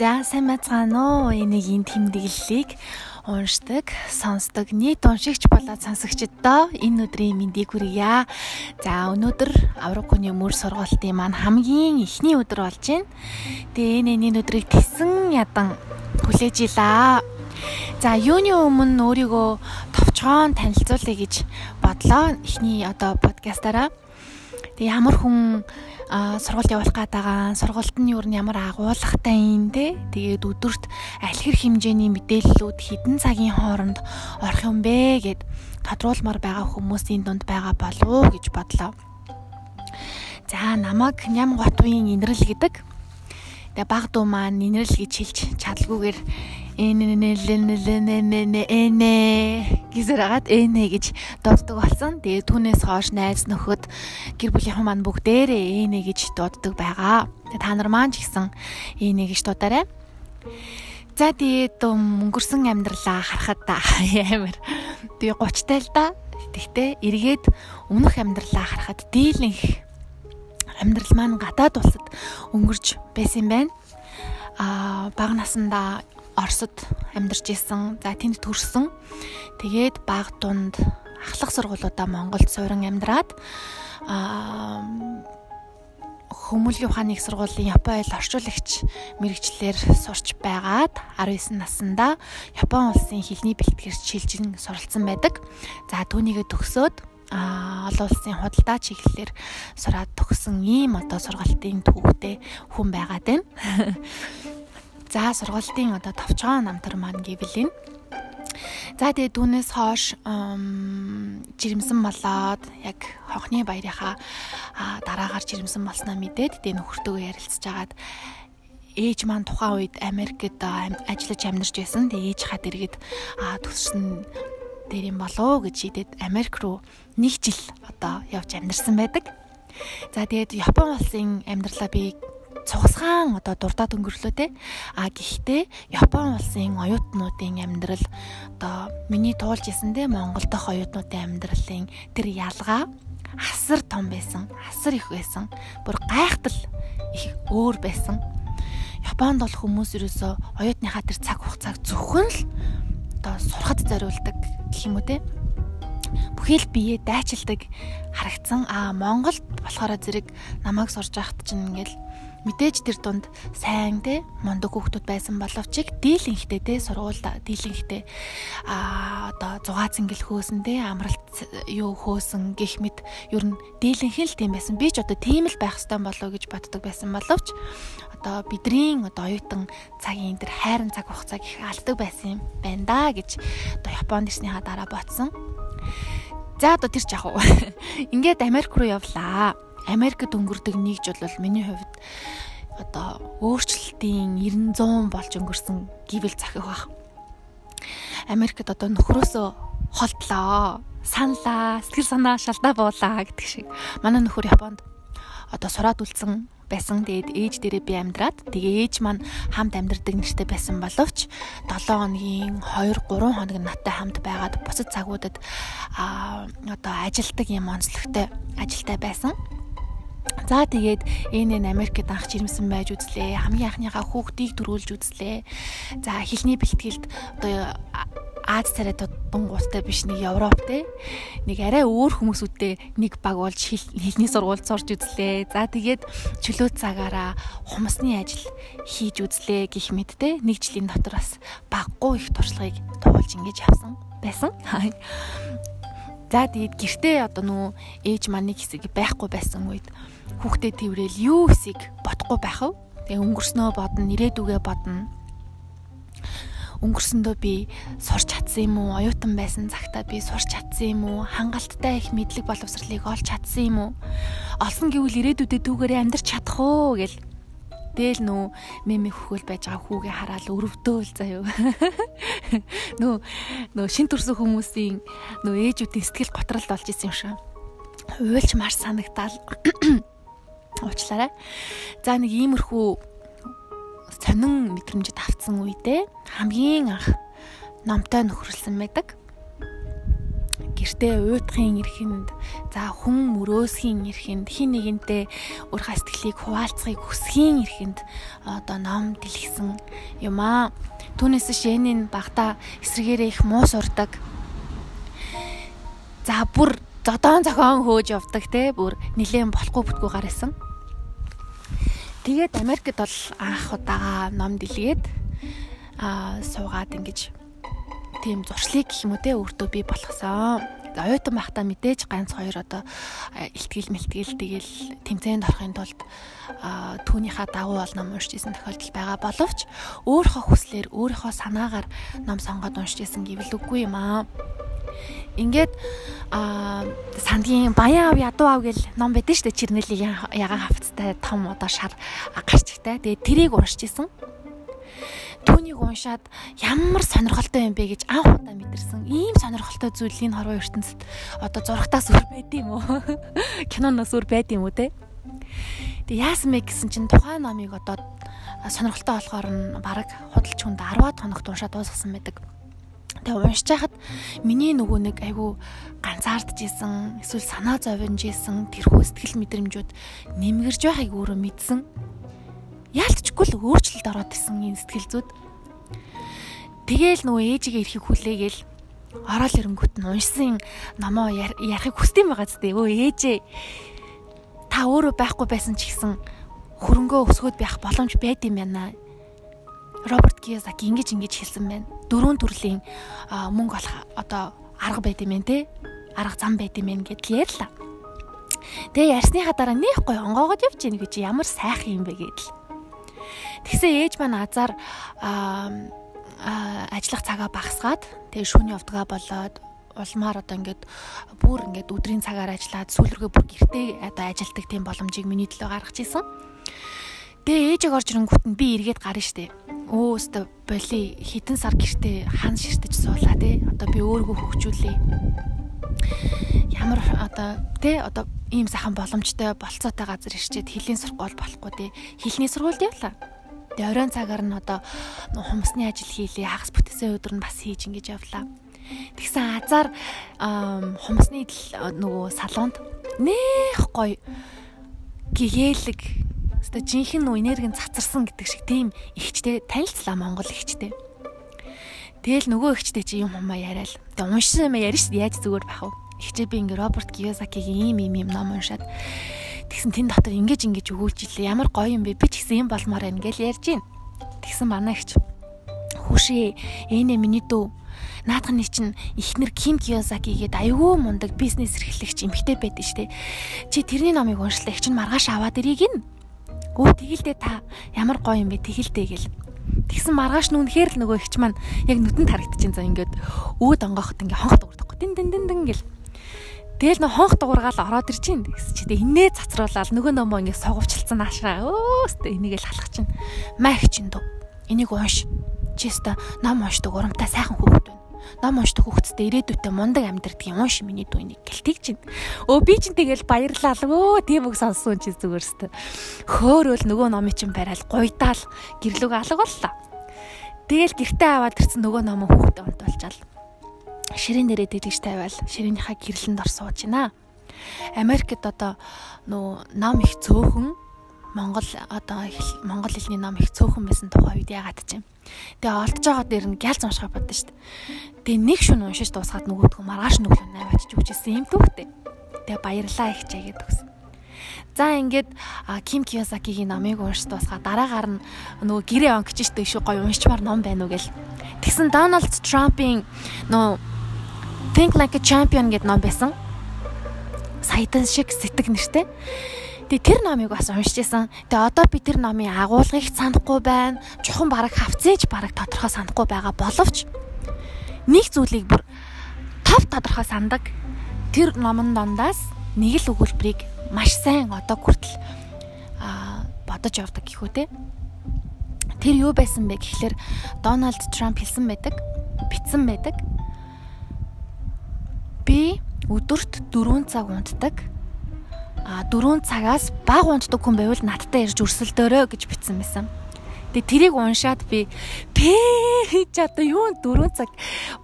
За сайн байцгаана уу? Энийгийн тэмдэглэлийг уншдаг, сонсдог нийт уншигч болоод сонсогчдоо энэ өдрийн мэндийг хүргье. За өнөөдөр авраггүйний мөр сургалтын маань хамгийн эхний өдөр болж байна. Тэгээ энэ энэ өдрийг тесэн ядан хүлээж илаа. За юуны өмнө өөрийгөө товчхон танилцуулъя гэж бодлоо. Эхний одоо подкастаараа. Тэг ямар хүн сургууль явуулах гээд байгаа. Сургуульд нь юу н ямар агуулгатай юм те. Тэгээд өдөрт аль хэр хэмжээний мэдээллүүд хідэн цагийн хооронд орох юм бэ гэд тодруулмаар байгаа хүмүүсийн дунд байгаа болов уу гэж бодлоо. За намайг ням готвын инрэл гэдэг. Тэгээ баг дуу маань инрэл гэж хэлж чадлагүйгээр энэ гэсээр агаад энэ гэж дууддаг болсон. Тэгээ түүнээс хойш найз нөхөд гэр бүлийнхэн маань бүгдээрээ энэ гэж дууддаг байгаа. Тэгээ та нар маань ч гэсэн энэ гэж дуудаарай. За тэгээд өнгөрсөн амьдралаа харахад амар тэгээ 30 тал да. Тэгтээ эргээд өмнөх амьдралаа харахад дийлэнх амьдрал маань гадаад улсад өнгөрч байсан байна. Аа бага насандаа Оросд амьдарч исэн. За тэнд төрсөн. Тэгээд баг дунд ахлах сургуулиудаа Монголд суурин амьдраад аа хүмүүлийн ухааны их сургуулийн Япон хэл орчуулагч мэрэгчлэр сурч байгаад 19 наснда Япон улсын хэлний бэлтгэрч шилжин суралцсан байдаг. За түүнийгээ төгсөөд олон улсын худалдаа чиглэлээр сураад төгсөн ийм одоо сургалтын төвхтэй хүн байгаад байна. За сургалтын одоо товчгоо намтар маань гэвэл энэ. За тэгээ түүнээс хойш жирэмсэн болоод яг хонхны баярынхаа дараагаар жирэмсэн болсноо мэдээд тэгээ нөхөртөөгөө ярилцж агаад ээж маань тухайн үед Америкт ажиллаж амьдарч байсан. Тэгээ ээж хаад иргэд төссөн дээр юм болоо гэж шийдээд Америк руу нэг жил одоо явж амьдарсан байдаг. За тэгээд Япон улсын амьдралаа би цугасгаан одоо дурдаад өнгөрлөө те. А гэхдээ Япон улсын оюутнуудын амьдрал одоо миний туулж исэн те Монгол дахь оюутнуудын амьдралын тэр ялгаа асар том байсан. Асар их байсан. Бүр гайхтал их өөр байсан. Японд бол хүмүүс ерөөсөө оюутныхаа тэр цаг хугацааг зөвхөн л одоо сурахад зориулдаг гэх юм уу те бүхэл бие дайчилдаг харагдсан. Аа Монголд болохоор зэрэг намайг сурж байхад чинь ингээл мэдээж тэр дунд сайн те мундаг хүүхдүүд байсан боловч дийлэнхтэй те сургуульд дийлэнхтэй а одоо 6 цингэл хөөсөн те амралт юу хөөсөн гих мэд ер нь дийлэнхэн л тийм байсан би ч одоо тийм л байх хэвээр болов гэж боддог байсан боловч одоо бидний одоо оюутан цагийн тэр хайрын цаг хугацааг их алдаг байсан юм байна да гэж одоо Японд ирснийхаа дараа бодсон. За одоо тэр ч яг уу. Ингээд Америк руу явлаа Америкт өнгөрдөг нэг жил бол миний хувьд одоо өөрчлөлтийн 90 100 болж өнгөрсөн гэвэл захих баг. Америкт одоо нөхрөөсөө холдлоо, саналаа, сэтгэл санаа шалдаа буулаа гэдэг шиг. Манай нөхөр Японд одоо сураад үлдсэн байсан. Тэгээд ээж дээрээ би амьдраад тэгээ ээж маань хамт амьдардаг нэртэй байсан боловч 7 хоногийн 2 3 хоног надтай хамт байгаад бусад цагуудад а одоо ажилдаг юм онцлогтой ажилтай байсан. За тэгээд энэ Америкт анх жирэмсэн байж үзлээ. Хамгийн анхныхаа хүүхдийг төрүүлж үзлээ. За эхлэлний бэлтгэлд одоо Аз царай тунгуустай биш нэг Европ те нэг арай өөр хүмүүсүүдтэй нэг баг болж хэлний сургуульд сурч үзлээ. За тэгээд чөлөө цагаараа хумсны ажил хийж үзлээ гэх мэт те нэг жилийн дотор бас баггүй их туршлагыг туулж ингэж авсан байсан. За тэгээд гэртээ одоо нөө ээж маань нэг хэсэг байхгүй байсан үед хүүхдээ тэрвэл юу хэсэг бодохгүй байх вэ? Тэгээ өнгөрснөө бодно, ирээдүгээ бодно. Өнгөрсөндөө би сурч чадсан юм уу? Оюутан байсан цагтаа би сурч чадсан юм уу? Хангалттай их мэдлэг боловсролыг олж чадсан юм уу? Олсон гэвэл ирээдүйдээ түүгээрээ амьдрч чадах уу гэл Тэгэл нөө меми хөхөл байж байгаа хүүгээ хараад өрөвдөөл заяо. Нөө нөө шин төрсөн хүмүүсийн нөө ээжүүдийн сэтгэл готролд болж исэн юм шиг. Уйлж маш санагдаал. Уучлаарай. За нэг иймэрхүү сонин мэдрэмжид авцсан үедээ хамгийн анх номтой нөхөрлсөн байдаг. гэртээ уйтахын эрхэнд за хүн мөрөөсхийн эрхэнд хин нэгэнтэй үр хастлыг хуваалцахыг хүсхийн эрхэнд одоо ном дэлгэсэн юм аа. Түүнээс шэнийн багта эсрэгээрээ их муу сурдаг. За бүр зодоон зохион хөөж явдаг те бүр нилээн болохгүй бүтгүү гарсан. Тэгээд Америкт бол анх удаага ном дэлгээд аа суугаад ингэж тийм зуршлыг гэх юм уу те өөртөө бий болгосон. Оюутан байхдаа мэдээж ганц хоёр одоо илтгэл мэлтгэл тэгэл тэмцээнд орохын тулд түүнийхээ дагуу бол ном уншиж исэн тохиолдол байгаа боловч өөрийнхөө хүслээр өөрийнхөө санаагаар ном сонгоод уншиж исэн гэвэл үгүй юм аа. Ингээд а сандгийн баян ав ядуу ав гэл ном байдэн штэ чирнэлийн ягаан хавцтай том одоо шар гарчтай. Тэгээ тэрийг уншиж исэн. Түүнийг уншаад ямар сонирхолтой юм бэ гэж анх удаа мэдэрсэн. Ийм сонирхолтой зүйлийг хорвоо ертөнцид одоо зурагтаас үр байд юм уу? Киноноос үр байд юм уу те? Тэг яасан бэ гэсэн чинь тухайн номыг одоо сонирхолтой болохоор нь баг худалч хүнд 10-аад хоногт уншаад дуусгасан байдаг. Тэгээ уншиж хахад миний нөгөө нэг айгүй ганцаардж исэн, эсвэл санаа зовж исэн тэрхүү сэтгэл мэдрэмжүүд нэмгэрж байгааг өөрөө мэдсэн яалтчгүй л өөрчлөлт ороод исэн энэ сэтгэл зүйд. Тэгээл нөгөө ээжигээ ирэхийг хүлээгээл ороод ирэнгүүт нь уншсан номоо ярихыг хүсдэм байгаа зү. Өө ээжээ та өөрөө байхгүй байсан ч гэсэн хөрөнгөө өсгөөд байх боломж байд юм байна. Роберт Кiyosaki ингэж ингэж хэлсэн байна. Дөрвөн төрлийн мөнгө олох одоо арга байд юм те. Арга зам байд юм гэдэл ярьлаа. Тэгээ ярьсныхаа дараа нэх гой онгоогод явж гин гэж ямар сайхан юм бэ гэдэл. Тэгсэн ээж маань азар ажиллах цагаа багасгаад тэгээ шөнийн явдгаа болоод улмаар одоо ингээд бүр ингээд өдрийн цагаар ажиллаад сүүлргээ бүр гэртээ одоо ажилдаг тийм боломжийг миний төлөө гаргаж ирсэн. Тэгээ ээжийг орж ирэнгүүт нь би эргээд гарна штэ. Өө өстө боли хитэн сар гэртээ хан ширтэж суулаа те. Одоо би өөрийгөө хөгжүүлээ. Ямар одоо те одоо ийм сайхан боломжтой болцоотой газар ирчээд хилийн сургууль болохгүй те. Хилний сургуульд явлаа Тэгээ оройн цагаар нь одоо хумсны ажил хийлээ. Хагас бүтээсэн өдөр нь бас хийж ингэж явлаа. Тэгсэн азар хумсны нөгөө салонд нэх гоё гэгээлэг өстой жинхэнэ нөө энерги цацарсан гэдэг шиг тийм ихчтэй танилцлаа Монгол ихчтэй. Тэгэл нөгөө ихчтэй чи юм хамаа яриад. Тэгээ уншсан юм ярина шүү. Яаж зүгээр бах вэ? Ихчээ би ингээ Роберт Кiyosaki-гийн ийм ийм юм ном уншаад Тэгсэн тэн дотор ингэж ингэж өгүүлжиллээ. Ямар гоё юм бэ? Би ч гэсэн юм болмоор байна гэж ярьж гин. Тэгсэн манай ихч хүүшээ ийнэ миний дүү наадхны чинь ихнэр Ким Кiyosaki гээд аюул мундаг бизнес эрхлэгч эмхтэй байдэн штэ. Чи тэрний номыг уншлаа их чинь маргааш аваад ирийг ин. Өө тэгэлдээ та ямар гоё юм бэ тэгэлдээ гэл. Тэгсэн маргааш нүнхээр л нөгөө ихч маань яг нүдэнд харагдчихин за ингээд өөд онгоохот ингээ хонхот өгдөхгүй. Тин тин тин тин гэл. Тэгэл нөө хонх дуургаал ороод ирж чинь гэсэн чи тэг инээ цацруулаад нөгөө нөмөө ингэ соговчлцсан наашаа өөстө энийг л халах чинь. Мах чин дөө. Энийг унш. Чи өстө ном уншдаг урамтай сайхан хүүхэд байна. Ном уншдаг хүүхэдтэй ирээдүйтэй мундаг амьдрдаг юм унш миний дүү энийг гэлтийг чинь. Өө би чинь тэгэл баярлаа өө тийм үг сонссон чи зүгээрстэй хөөрөөл нөгөө номын чинь барайл гуйдаал. Гэрлүүг алга боллоо тэгэл гэртээ аваад ирсэн нөгөө номоо хүүхдэд онтолчаал ширийн дээрээ дэлгэж тавиал ширээнийхаа гэрлэнд ор сууж байна. Америкт одоо нөө ном их цөөхөн Монгол одоо монгол хэлний ном их цөөхөн байсан тухай үед яагаад ч юм. Тэгээ олдож байгаа дээр нь гялз уншихаа бодсон шүү дээ. Тэгээ нэг шүн уншиж дуусгаад нөгөөдгөө маргааш 8 очиж үгжсэн юм түүхтэй. Тэгээ баярлаа их чагээд өгсөн. За ингээд Ким Кiyosaki-гийн номыг уншиж дуусгаад дараагаар нь нөгөө гэрээ онгич штэ шүү гоё уншчмаар ном байна уу гэл. Тэгсэн Donald Trump-ийн нөгөө Think Like a Champion гэдэг ном байсан. Саядан шиг сэтгэг нэртэй. Тэгээ тэр номыг бас уншиж байсан. Тэгээ одоо би тэр номын агуулгыг санахгүй байна. Чухам бараг хавцээж бараг тодорхой санахгүй байгаа боловч нэг зүйлийг бүр тав тодорхой сандаг. Тэр номон дондаас нэг л өгүүлбэрийг маш сайн одоо хүртэл а бодож явдаг гэх үү те. Тэр юу байсан бэ гэхлээр Дональд Трамп хэлсэн байдаг, битсэн байдаг би өдөрт 4 цаг унтдаг. А 4 цагаас бага унтдаг хүн байвал надтай ирж өрсөлдөөрөө гэж бичсэн байсан. Тэгээ тэрийг уншаад би пэж одоо юу 4 цаг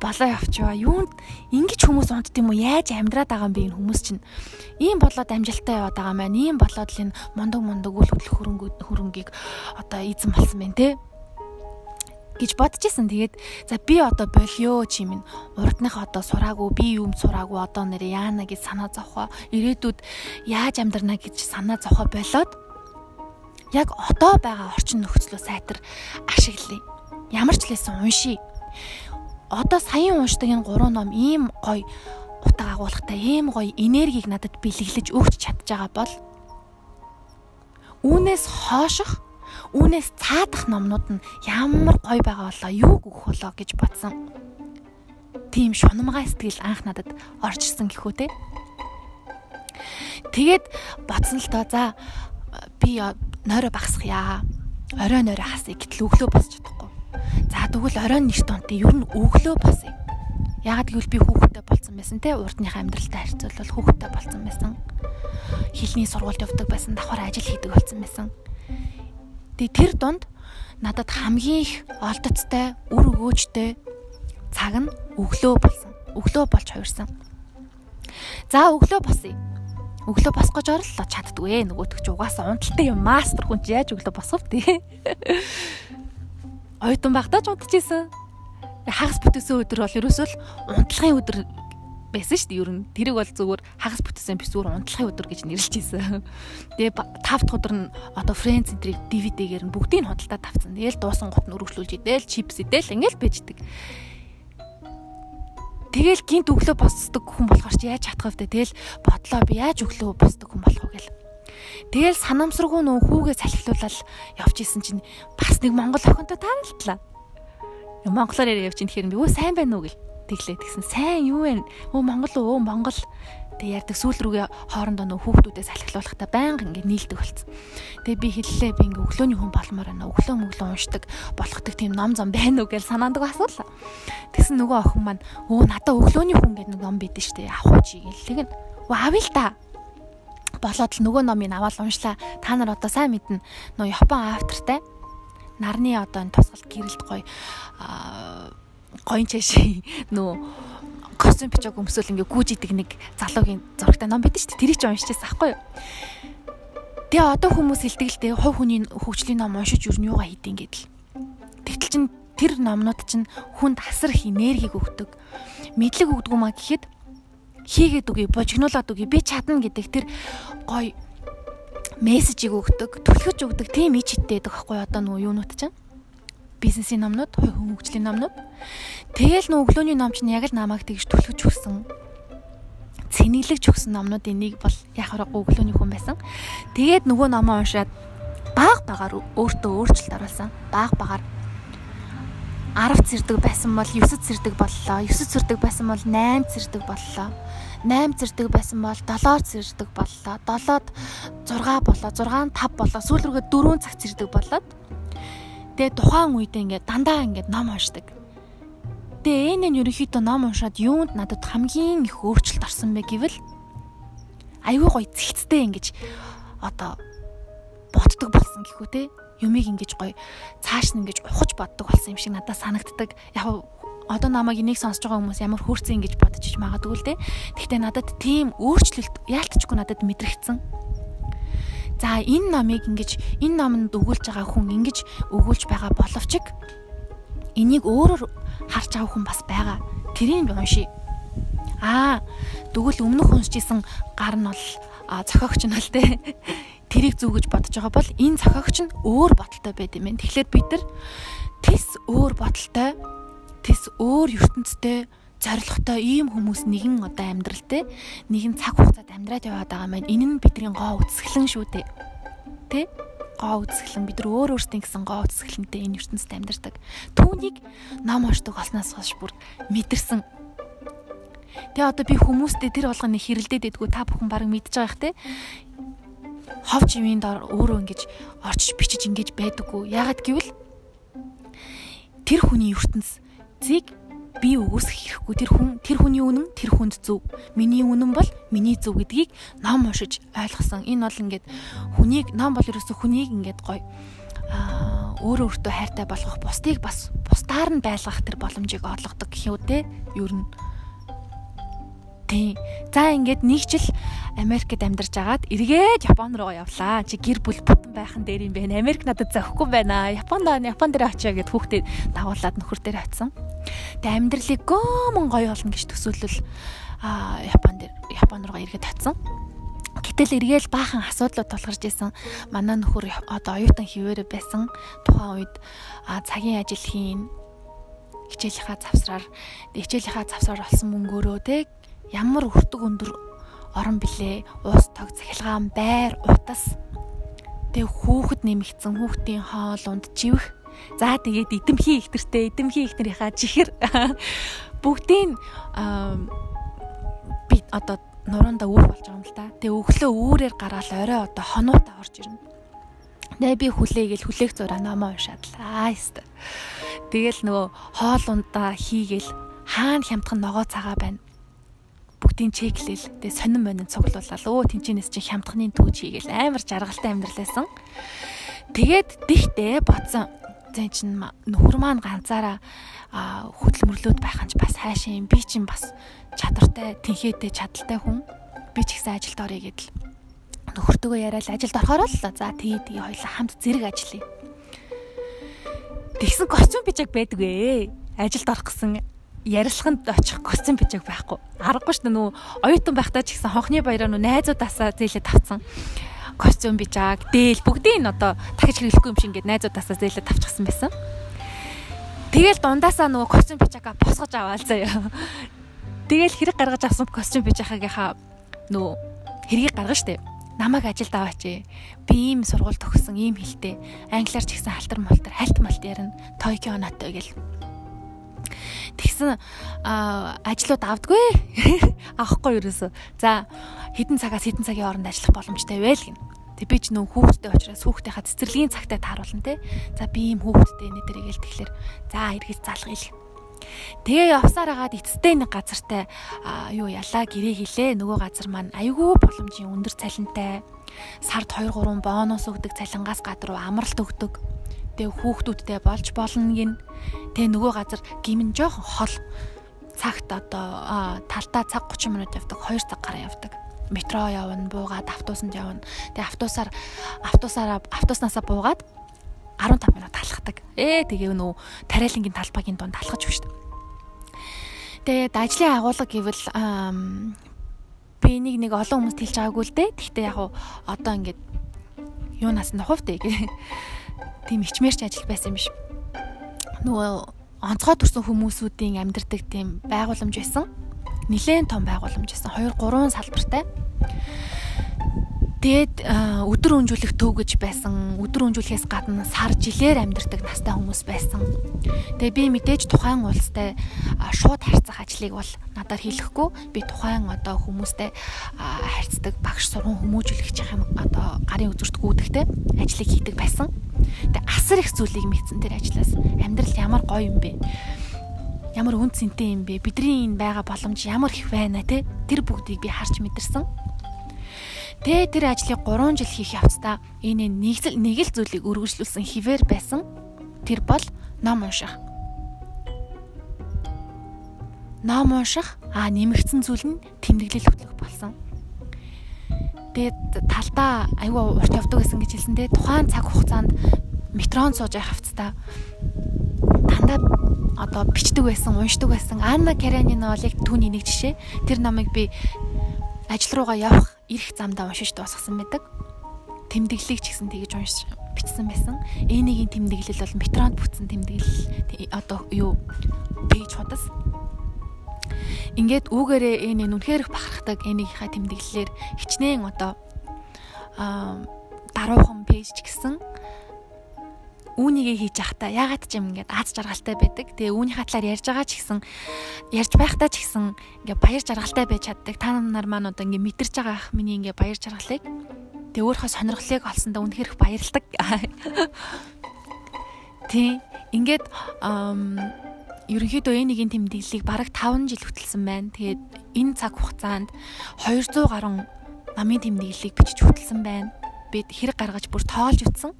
болоо явчваа. Юунд ингэж хүмүүс унтд юм уу? Яаж амьдраад байгаа юм бэ энэ хүмүүс чинь? Ийм болоод амжилттай яваад байгаа маань. Ийм болоод л энэ мундаг мундаг үл хөдлөх хөрөнгө хөрөнгийг одоо эзэн болсон байна те гэж бодчихсон. Тэгээд за би одоо болио чимэн урдных одоо сураагүй би юм сураагүй одоо нэр яана гэж санаа зовхоо ирээдүйд яаж амьдрна гэж санаа зовхоо болоод яг одоо байгаа орчин нөхцлөө сайтар ашиглая. Ямар ч лээсэн уншия. Одоо саяхан уншдаг энэ гурван ном ийм гоё утга агуулгатай ийм гоё энергийг надад бэлэглэж өгч чадж байгаа бол үүнээс хооших Үүнээс цаадах номнууд нь ямар гоё байгаа болоо юу гөх болоо гэж бодсон. Тийм шунамгай сэтгэл анх надад орж ирсэн гэхүү те. Тэгээд бодсон л доо за би нойроо багсахъя. Орой нойроо хасъя гэтэл өглөө босч чадахгүй. За тэгвэл оройн нэрт онтын ер нь өглөө босъё. Ягаад гэвэл би хүүхдтэй болцсон байсан те урдныхаа амьдралтай харьцуулбал хүүхдтэй болцсон байсан. Хилний сургуульд явдаг байсан, давхар ажил хийдэг болсон байсан. Тэгээ тэр дунд надад хамгийн их олдоцтой, үр өгөөжтэй цаг нь өглөө болсон. Өглөө болж хувирсан. За өглөө босъё. Өглөө босох гэж орлоо чаддгүй ээ. Нөгөөтгч угаасаа унталтай юм мастер хүн чи яаж өглөө босов тий. Ойтон багтааж унтчихсэн. Хагас бүтээсэн өдөр бол ерөөсөө л унтлагын өдөр байсан шүү дээ. Ер нь тэрийг бол зүгээр хагас бүтсэн би зүгээр унтлахын өдөр гэж нэрлэж ийсэн. Тэгээ 5 дахь өдөр нь одоо Friends Center-ийг DVD-гээр нь бүгдийг нь худалдаа тавцсан. Тэгээл дуусан гот нь өргөжлүүлж идэл, чипс идэл ингээл бэждэг. Тэгэл гинт өглөө босдог хүн болохоор чи яаж чадах вэ? Тэгэл бодлоо би яаж өглөө босдог хүн болох вэ гэл. Тэгэл санамсаргүй нөө хүүгээ салхилуулаад явж исэн чинь бас нэг монгол охинтой тааралтлаа. Монголоор яриа явж ин тэгэхээр би өө сайн байна уу гэл тэглээ тэгсэн сайн юу вэ? Өө Монгол өө Монгол тэг ярьдаг сүүл рүүгээ хоорондоо нөө хүүхдүүдээ салхилуулахдаа байнга ингэ нийлдэг болсон. Тэгээ би хэллээ би ингэ өглөөний хүн болмоор байна. Өглөө мөглөө уншдаг болохдаг тийм ном зам байна уу гэж санаандаг асуулаа. Тэгсэн нөгөө охин маань өө надаа өглөөний хүн гэдэг нэг ном бидэн штэ авах чи гэлээ гэн. Өө авъя л та болоод л нөгөө номыг аваад уншлаа. Та нар одоо сайн мэднэ. Нөө Япон автортай нарны одоо энэ тусгалт гэрэлт гоё гоён чаши нөө костюм бичээг өмсөөл ингээ гүйж идэг нэг залуугийн зурагтай ном байдаг шүү дээ. Тэрийг ч уншижсэн аахгүй юу? Тэгээ одоо хүмүүс л дээ хувь хүний хөгжлийн ном уншиж юу юугаа хийдин гэдэл. Тэгтэл чин тэр номнууд чин хүнд асар их энергийг өгдөг. Мэдлэг өгдөг маа гэхэд хийгээд үгүй божигнуулаад үгүй би чадна гэдэг тэр гоё мессежийг өгдөг, түлхэж өгдөг тийм ич хиттэй байдаг аахгүй одоо нөгөө юунууд чинь бизнесийн номнууд, хөгжлийн номнууд. Тэгэл нөө өглөөний ном чинь яг л намайг тэгж түлхэж өгсөн. Цэнэглэж өгсөн номнуудын нэг бол яг харахгүй өглөөний хүн байсан. Тэгээд нөгөө номоо уншаад баг багаар өөртөө өөрчлөлт оруулсан. Баг багаар 10 зэрдэг байсан бол 9 зэрдэг боллоо. 9 зэрдэг байсан бол 8 зэрдэг боллоо. 8 зэрдэг байсан бол 7 зэрдэг боллоо. 7-д 6 боллоо. 6-нд 5 боллоо. Сүүл рүүгээ 4 цаг зэрдэг боллоо. Тэгээ тухайн үедээ ингээд дандаа ингээд ном уншдаг. Тэгээ энэ нь ерөнхийдөө ном уншаад юунд надад хамгийн их өөрчлөлт орсон бэ гэвэл аюу гой зэгцтэй ингэж одоо боддог болсон гэхүү те юмыг ингэж гой цааш нь ингэж ухаж боддог болсон юм шиг надад санагддаг. Яг одоо намайг энийг сонсож байгаа хүмүүс ямар хөөрцөн ингэж бодож иж магадгүй л те. Гэхдээ надад тийм өөрчлөлт яалтчгүй надад мэдрэгдсэн. За энэ номыг ингэж энэ номонд өгүүлж байгаа хүн ингэж өгүүлж байгаа боловч энийг өөрөөр харж байгаа хүн бас байгаа. Тэрийг уншия. Аа тэгвэл өмнөх уншижсэн гар нь бол зохиогч нь л те тэрийг зүг гэж бодож байгаа бол энэ зохиогч нь өөр бодолтой байд юм байна. Тэгэхээр бид нар тис өөр бодолтой, тис өөр ертөнцтэй зоригтой ийм хүмүүс нэгэн одоо амьдралтэй нэгэн цаг хугацаанд амьдраад яваад байгаа маань энэ нь бидний гоо үсгэлэн шүү дээ. Тэ? Гоо үсгэлэн бид нар өөр өөртөө гэсэн гоо үсгэлэнтэй энэ ертөнцид амьдардаг. Түүнийг ном уншдаг болсноос хойш бүр мэдэрсэн. Тэгээ одоо би хүмүүстэй тэр болгоны хэрэлдээд идэггүй та бүхэн баг мэдж байгаа их те. Ховч юмын дор өөрөө ингэж орчиж бичиж ингэж байдаггүй. Яагаад гэвэл тэр хүний ертөнц зэг би өгөөсөх хэрэггүй. Тэр хүн тэр хүний үнэн тэр хүнд зөв. Миний үнэн бол миний зөв гэдгийг ном уншиж ойлгосон. Энэ бол ингээд хүнийг ном бол ерөөсө хүнийг ингээд гоё өөрөө өөртөө хайртай болгох, бусдыг бас бусдаар нь байлгах тэр боломжийг олгодог гэх юм үү те. Ер нь Тийм. За ингээд нэг жил Америкт амьдарч агаад эргээд Япон руу явлаа. Чи гэр бүл бүтэн байхан дээр юм байна. Америк надад зохихгүй байна. Японд Япон дээр очиа гэд хүүхдээ дагуулад нөхөр дээр очисон. Тэгээ амьдралыг гомон гоё болно гэж төсөөлөл а Япон дээр Япон руу эргээд очисон. Гэтэл эргээл баахан асуудлууд тулгарч исэн. Манай нөхөр одоо оюутан хിവэрэ байсан. Тухайн үед цагийн ажил хийн хичээлийнхаа завсраар хичээлийнхаа завсраар олсон мөнгөөрөө те ямар өртөг өндөр орон билээ. Уус тог цахилгаан байр утас. Тэг хүүхэд нэмэгдсэн хүүхдийн хоол унд живэх. За тэгээд эдэмхий ихтэртэй эдэмхий ихтэрийнхаа чихэр бүгдийн би одоо нуруундаа үүр болж байгаа юм л та. Тэг өглөө үүрээр гараад орой одоо хонуута орж ирнэ. Тэгээ би хүлээгээл хүлээх зураа номоо уншаадлаа. Яста. Тэгэл нөгөө хоол ундаа хийгээл хаана хямдхан ногоо цагаа байна бүгдийн чеклэл тэгээ сонин монин цуглуулаад өө тэнчнээс чи хямдхны түүж хийгээл амар жаргалтай амьдралээсэн. Тэгээд дихтээ бодсон. Зэн чин нөхөр маань ганцаараа хөдөлмөрлөөд байханч бас хайшаа юм. Би чин бас чадвартай, тэнхээтэй, чадaltaй хүн. Би ч ихсэн ажилд орё гэдэл. Нөхөртөөгөө яриад ажилд орохоор л за тэгээ тэгээ хоёлаа хамт зэрэг ажиллая. Тэгсэн костюм бичиг байдгүй ээ. Ажилд орох гэсэн ярилцлаганд очих костюм бичиг байхгүй. Аргагүй шүү дээ нүү оюутан байхдаа ч гэсэн хонхны баяраа нүү найзуудаасаа зээлээ тавцсан костюм бичааг дээл бүгдийг нь одоо дахиж хэрэглэхгүй юм шиг ингээд найзуудаасаа зээлээ тавчихсан байсан. Тэгэл дундаасаа нөгөө костюм бичаагаа босгож аваал заяа. Тэгэл хэрэг гаргаж авсан костюм бичаагийнхаа нөгөө хэргийг гаргана штэ. Намайг ажилд аваач. Би ийм сургууль төгссөн, ийм хэлтэй. Англиар ч гэсэн халтар малтар, хальт малт ярина. Токио ноттой гэл Тэгсэн ажлууд авдгүй. Авахгүй ерөөсөө. За хэдэн цагаас хэдэн цагийн хооронд ажиллах боломжтой вэ л гин. Тэг би ч нөө хүүхдтэй учраас хүүхдийнхаа цэцэрлэгийн цагтаа тааруулна те. За би ийм хүүхдтэй нэ дэргээл тэгэхээр за эргэж залгая л. Тэгээ явсаар хагаад эцтэй нэг газартай юу ялаа гэрээ хилээ. Нөгөө газар маань айгүй боломжийн өндөр цалинтай. Сард 2 3 бонус өгдөг цалингаас гадруу амралт өгдөг тэгээ хүүхдүүдтэй болж болно гин. Тэгээ нөгөө газар гимэн жоохон хол. Цагт одоо талдаа цаг 30 минут явдаг 2 цаг гараа явдаг. Метро явна буугаад автобусанд явна. Тэгээ автобусаар автобусаараа автобуснасаа буугаад 15 минут талхдаг. Ээ тэгээ нөө тариалангийн талбайгийн дунд талхаж дээ. Тэгээд ажлын агуулга гэвэл би энийг нэг олон хүмүүст хэлж байгаагүй л дээ. Гэхдээ яг одоо ингээд юунаас нь хувьтэй тийм ичмээрч ажил байсан юм биш. Нөгөө онцгой төрсэн хүмүүсүүдийн амьдардаг тийм байгууламж байсан. Нилээн том байгууламж байсан. 2 3 салбартай. Тэгээд өдөр өнжүүлэх төв гэж байсан. Өдөр өнжүүлэхээс гадна сар жилээр амьдардаг настай хүмүүс байсан. Тэгээ би мэдээж тухайн улстай шууд харьцах ажлыг бол надаар хийлэхгүй. Би тухайн одоо хүмүүстэй харьцдаг багш сургууль хүмүүжүүлэгч юм одоо гарын үзүрт гүйдэгтэй ажлыг хийдэг байсан. Тэгээ асар их зүйлийг мэдсэн тэр ажлаас. Амьдрал ямар гоё юм бэ? Ямар үн цэнтэй юм бэ? Бидний энэ байгаа боломж ямар их байна те? Тэр бүгдийг би харж мэдэрсэн Тэ тэр ажлыг 3 жил хийх явцдаа энэ нэг л нэг л зүйлийг өргөжлүүлсэн хിവэр байсан. Тэр бол ном унших. Ном унших а нэмэгдсэн зүйл нь тэмдэглэл хөтлөх. Тэгээд талдаа айгүй урт явдаг гэсэн гэж хэлсэн те тухайн цаг хугацаанд метрон сууж явах хавцтай дандаа одоо бичдэг байсан, уншдаг байсан. Анна Каренина бол яг түүний нэг жишээ. Тэр номыг би ажил руугаа явах ирэх замдаа уншиж дуусгасан байдаг. Тэмдэглэлийг ч гэсэн тэгэж уншиж бичсэн байсан. Энийг тэмдэглэл бол метронд бүтсэн тэмдэглэл одоо юу пэйж худас. Ингээд үүгээрээ энэ үнэхээр их бахархдаг энийхээ тэмдэглэлээр хичнээн одоо аа даруухан пэйж ч гэсэн үүнийгээ хийж явахдаа ягаад ч юм ингээд аз жаргалтай байдаг. Тэгээ үүнийхээ талаар ярьж байгаа ч гэсэн ярьж байхдаа ч гэсэн ингээд баяр жаргалтай байж чаддаг. Та нар маань одоо ингээд мэдэрч байгаа ах миний ингээд баяр жаргалыг тэгээ өөрийнхөө сонирхлыг олсондоо үнэхээр их баярлдаг. Тий. Ингээд ерөнхийдөө энэгийн тэмдэглэлийг бараг 5 жил хөтэлсэн байна. Тэгээд энэ цаг хугацаанд 200 гаруй намын тэмдэглэлийг бичиж хөтэлсэн байна. Бид хэрэг гаргаж бүр тоолж үтсэн.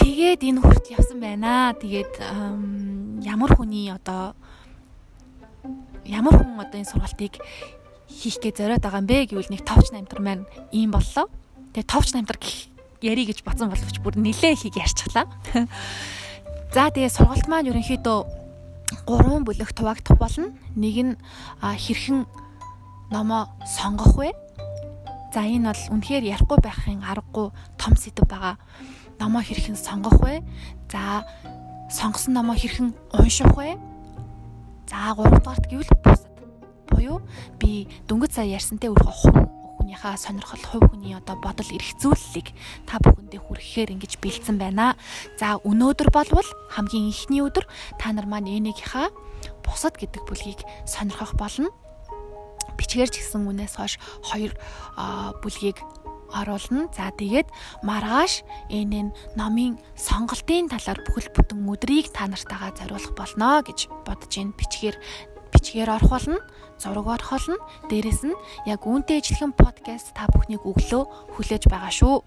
Тэгээд энэ хүртэл явсан байна. Тэгээд ямар хүний одоо ямар хүн одоо энэ сургалтыг хийх гэж зориод байгаа юм бэ гэвэл нэг товч намтар маань ийм боллоо. Тэгээ товч намтар яри гэж бодсон боловч бүр нилээ ихийг ярьчихлаа. За тэгээ сургалт маань ерөнхийдөө гурван бүлэг хуваагдах болно. Нэг нь хэрхэн номоо сонгох вэ? За энэ бол үнэхээр ярихгүй байхын аргагүй том сэдв байгаа. Номоо хэрхэн сонгох вэ? За сонгосон номоо хэрхэн унших вэ? За 3 дугаарт гэвэл бусад. Буюу би дөнгөж сая ярьсантай өөрийнхөө хувь хүнийхээ сонирхол, хувь хүний одоо бодол эргцүүлэлийг та бүхэндээ хүргэхээр ингэж бэлдсэн байна. За өнөөдөр болвол хамгийн ихний өдөр та нар маань энийгийнхаа бусад гэдэг бүлгийг сонирхох болно. Бичгээр ч гэсэн үнээс хойш хоёр бүлгийг оруулна. За тэгээд маргааш энэ номын сонголтын талаар бүхэл бүтэн өдрийг та нартайгаа зориулах болно гэж бодож байна. Бичгээр бичгээр орох болно, зураг орох болно. Дээрэс нь яг үүнтэй ижилхэн подкаст та бүхнийг өглөө хүлээж байгаа шүү.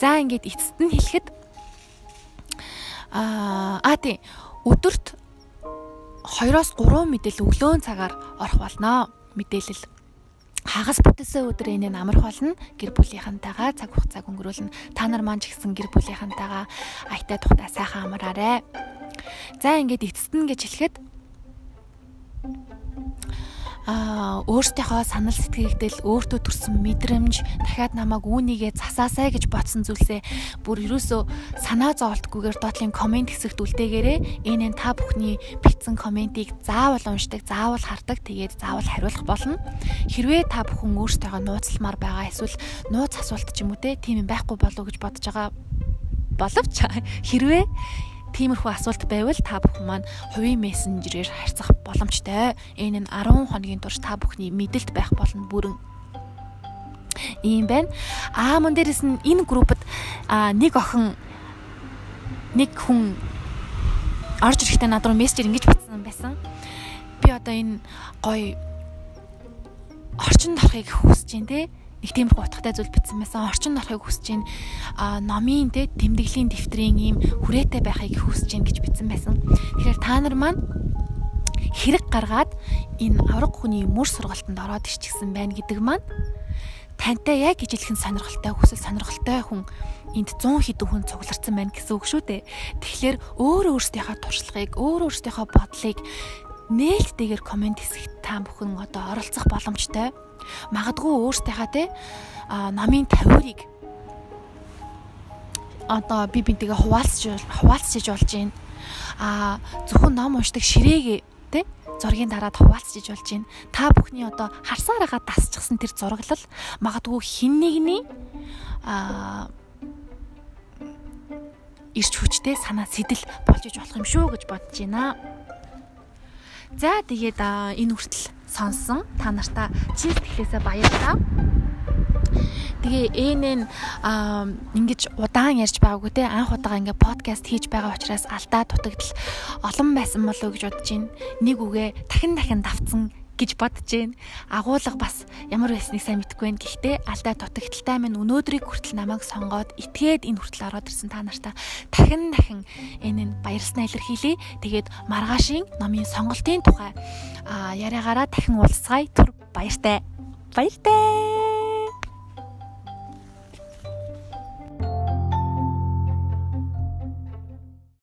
За ингээд эцэст нь хэлэхэд аа а тий өдөрт 2-оос 3 мэдээлэл өглөөн цагаар орох болно. Мэдээлэл хагас бүтээсээ өдөр энэ амарх болно гэр бүлийнхантайгаа цаг хугацааг өнгөрүүлнэ та нар маань ч гэсэн гэр бүлийнхантайгаа аятай тухтай сайхан амраарэ за ингээд эцэст нь гэж хэлэхэд аа өөртөөхөө санал сэтгэгдэл өөртөө төрсэн мэдрэмж дахиад намайг үүнийгээ засаасай гэж бодсон зүйлсээ бүр ерөөсөө санаа зовлтгүйгээр доотлын комент хэсэгт үлдээгээрээ энэ та бүхний бичсэн комментиг заавал уншдаг, заавал хардаг, тэгээд заавал хариулах болно. Хэрвээ та бүхэн өөртөөхөө нууцлмаар байгаа эсвэл нууц асуулт ч юм уу те тийм юм байхгүй болов уу гэж бодож байгаа боловч хэрвээ Тиймэрхүү асуулт байвал та бүхэн маань хувийн мессенжерээр харьцах боломжтой. Энэ нь 10 хоногийн турш та бүхний мэдэлд байх болно бүрэн ийм байна. Аа мөн дээрэс нь энэ группд нэг охин нэг хүн орж ирэхдээ над руу мессежээр ингэж бичсэн байсан. Би одоо энэ гоё орчинд орохыг хүсэж байна те нэг тиймэрхүү утгатай зүйл бичсэн байсан. Орчин орохыг хүсэж. А номын те тэмдэглэлийн дэвтрийн ийм хүрээтэй байхыг хүсэж байна гэж бичсэн байсан. Тэгэхээр та нар маань хэрэг гаргаад энэ авраг хүний мөр сургалтанд ороод иччихсэн байна гэдэг маань тантай яг ижилхэн сонирхолтой хүсэл сонирхолтой хүн энд 100 хэдэн хүн цугларсан байна гэсэн үг шүү дээ. Тэгэхээр өөр өөрсдийнхөө туршлагыг, өөр өөрсдийнхөө бодлыг нээлттэйгээр комент хэсэгт та бүхэн одоо оролцох боломжтой. Магадгүй өөртөөхөө те намын 50-ыг одоо би бинтэйгээ хуваалцж хуваалцж болж байна. А зөвхөн ном уншдаг ширээгээ те зургийн дараад хуваалцж болж байна. Та бүхний одоо харсаар байгаа дасчихсан тэр зураглал магадгүй хин нэгний а ирч хүчтэй санаа сэтэл болж иж болох юм шүү гэж бодож байна. За тэгээд энэ хүртэл сонсон та нартаа чийл тэхлээсээ баярлалаа. Тэгээ ээнэн ингэж удаан ярьж байгаагүй те анх удаага ингээ подкаст хийж байгаа учраас алдаа дутагдал олон байсан болов уу гэж бодож байна. Нэг үгээ дахин дахин давтсан гэж бодож байна. Агуулга бас ямар байсныг сайн мэдэхгүй байна. Гэхдээ алдаа дутагдaltaй минь өнөөдрийг хүртэл намайг сонгоод итгээд энэ хүртэл ороод ирсэн та нартаа дахин дахин энэ нь баярснаа илэрхийлье. Тэгээд маргаашийн номын сонголтын тухай яриагаараа дахин уулзцай түр баяртай. Баяртай.